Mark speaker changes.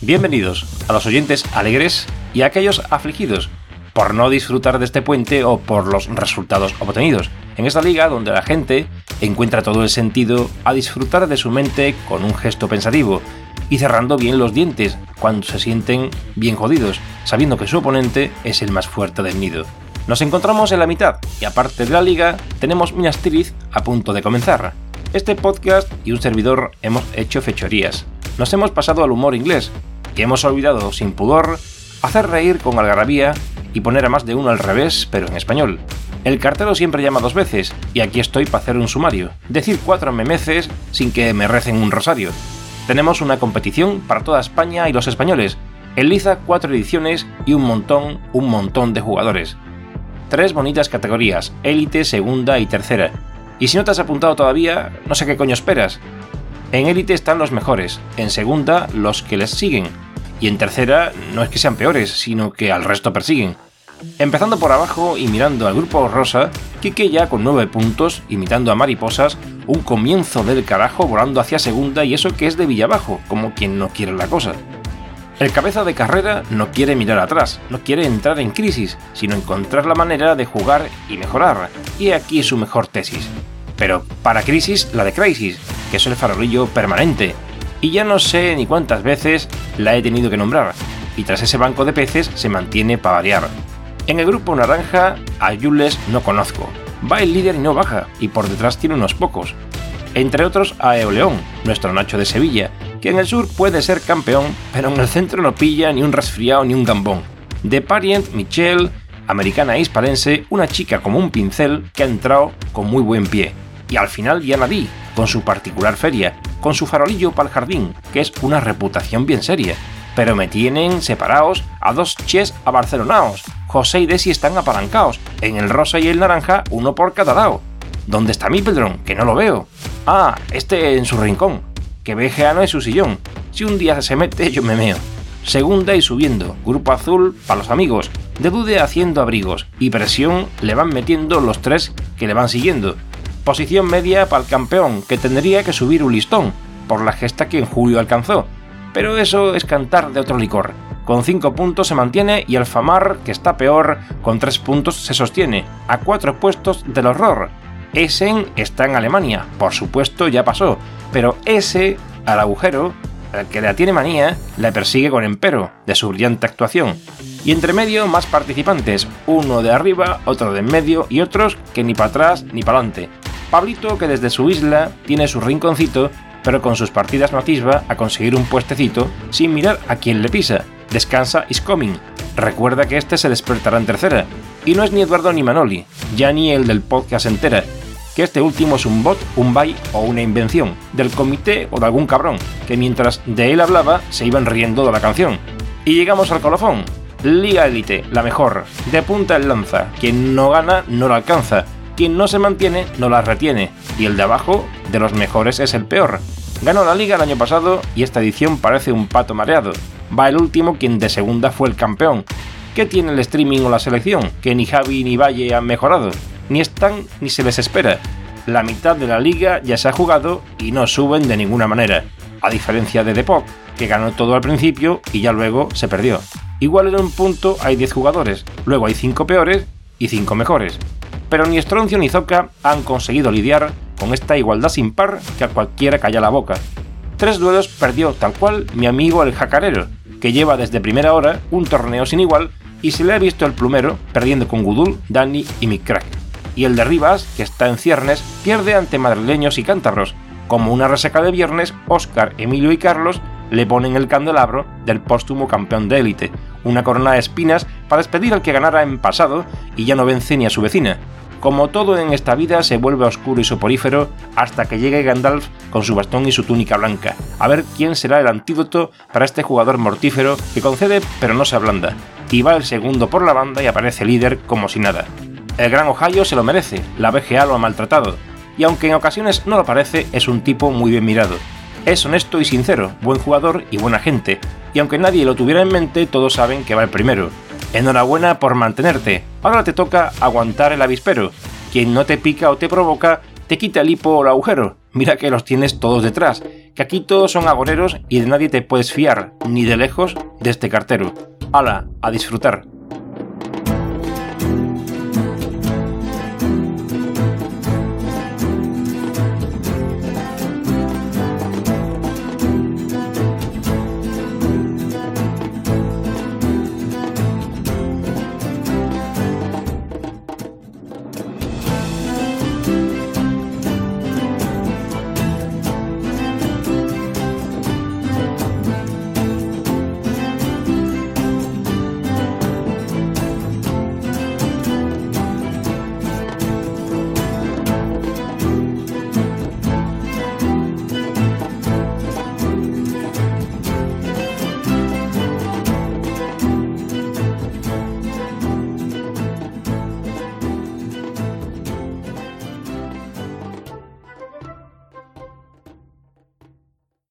Speaker 1: Bienvenidos a los oyentes alegres y a aquellos afligidos por no disfrutar de este puente o por los resultados obtenidos. En esta liga donde la gente encuentra todo el sentido a disfrutar de su mente con un gesto pensativo y cerrando bien los dientes cuando se sienten bien jodidos, sabiendo que su oponente es el más fuerte del nido. Nos encontramos en la mitad y aparte de la liga tenemos Minas Tirith a punto de comenzar. Este podcast y un servidor hemos hecho fechorías. Nos hemos pasado al humor inglés, y hemos olvidado sin pudor hacer reír con algarabía y poner a más de uno al revés, pero en español. El cartero siempre llama dos veces, y aquí estoy para hacer un sumario, decir cuatro memeces sin que me recen un rosario. Tenemos una competición para toda España y los españoles. En Liza cuatro ediciones y un montón, un montón de jugadores. Tres bonitas categorías, élite, segunda y tercera. Y si no te has apuntado todavía, no sé qué coño esperas. En élite están los mejores, en segunda los que les siguen, y en tercera no es que sean peores, sino que al resto persiguen. Empezando por abajo y mirando al grupo rosa, Kike ya con 9 puntos, imitando a mariposas, un comienzo del carajo volando hacia segunda y eso que es de Villabajo, como quien no quiere la cosa. El cabeza de carrera no quiere mirar atrás, no quiere entrar en crisis, sino encontrar la manera de jugar y mejorar, y aquí su mejor tesis. Pero para crisis, la de crisis, que es el farolillo permanente, y ya no sé ni cuántas veces la he tenido que nombrar, y tras ese banco de peces se mantiene para variar. En el grupo naranja, a Jules no conozco. Va el líder y no baja, y por detrás tiene unos pocos. Entre otros a Eoleón, nuestro Nacho de Sevilla, que en el sur puede ser campeón, pero en el centro no pilla ni un resfriado ni un gambón. De Parient, Michelle, americana e hispalense, una chica como un pincel que ha entrado con muy buen pie. Y al final ya Di, con su particular feria, con su farolillo para el jardín, que es una reputación bien seria. Pero me tienen separados a dos ches a barcelonaos. José y Desi están apalancados, en el rosa y el naranja, uno por cada lado. ¿Dónde está mi pedrón? Que no lo veo. Ah, este en su rincón. Que vejeano en su sillón. Si un día se mete, yo me meo. Segunda y subiendo. Grupo azul para los amigos. De dude haciendo abrigos. Y presión le van metiendo los tres que le van siguiendo. Posición media para el campeón, que tendría que subir un listón, por la gesta que en julio alcanzó. Pero eso es cantar de otro licor. Con 5 puntos se mantiene y Alfamar, que está peor, con 3 puntos se sostiene, a 4 puestos del horror. Essen está en Alemania, por supuesto ya pasó, pero ese, al agujero, el que la tiene manía, la persigue con empero, de su brillante actuación. Y entre medio más participantes, uno de arriba, otro de en medio y otros que ni para atrás ni para adelante. Pablito, que desde su isla tiene su rinconcito, pero con sus partidas no atisba a conseguir un puestecito sin mirar a quién le pisa. Descansa is coming. Recuerda que este se despertará en tercera. Y no es ni Eduardo ni Manoli, ya ni el del podcast entera, que este último es un bot, un buy o una invención, del comité o de algún cabrón, que mientras de él hablaba se iban riendo de la canción. Y llegamos al colofón. Liga Elite, la mejor, de punta en lanza, quien no gana no la alcanza, quien no se mantiene no la retiene, y el de abajo, de los mejores, es el peor. Ganó la liga el año pasado y esta edición parece un pato mareado. Va el último quien de segunda fue el campeón. ¿Qué tiene el streaming o la selección? Que ni Javi ni Valle han mejorado. Ni están ni se les espera. La mitad de la liga ya se ha jugado y no suben de ninguna manera. A diferencia de Depop, que ganó todo al principio y ya luego se perdió. Igual en un punto hay 10 jugadores, luego hay 5 peores y 5 mejores pero ni Stroncio ni Zoka han conseguido lidiar con esta igualdad sin par que a cualquiera calla la boca. Tres duelos perdió tal cual mi amigo el jacarero, que lleva desde primera hora un torneo sin igual y se le ha visto el plumero perdiendo con Gudul, Dani y Mick Crack. Y el de Rivas, que está en ciernes, pierde ante madrileños y cántabros. Como una reseca de viernes, Oscar, Emilio y Carlos le ponen el candelabro del póstumo campeón de élite, una corona de espinas para despedir al que ganara en pasado y ya no vence ni a su vecina, como todo en esta vida se vuelve oscuro y soporífero hasta que llegue Gandalf con su bastón y su túnica blanca, a ver quién será el antídoto para este jugador mortífero que concede pero no se ablanda, y va el segundo por la banda y aparece líder como si nada. El gran Ohio se lo merece, la BGA lo ha maltratado, y aunque en ocasiones no lo parece, es un tipo muy bien mirado. Es honesto y sincero, buen jugador y buena gente, y aunque nadie lo tuviera en mente, todos saben que va el primero. Enhorabuena por mantenerte, ahora te toca aguantar el avispero. Quien no te pica o te provoca, te quita el hipo o el agujero. Mira que los tienes todos detrás, que aquí todos son agoreros y de nadie te puedes fiar, ni de lejos de este cartero. Hala, a disfrutar.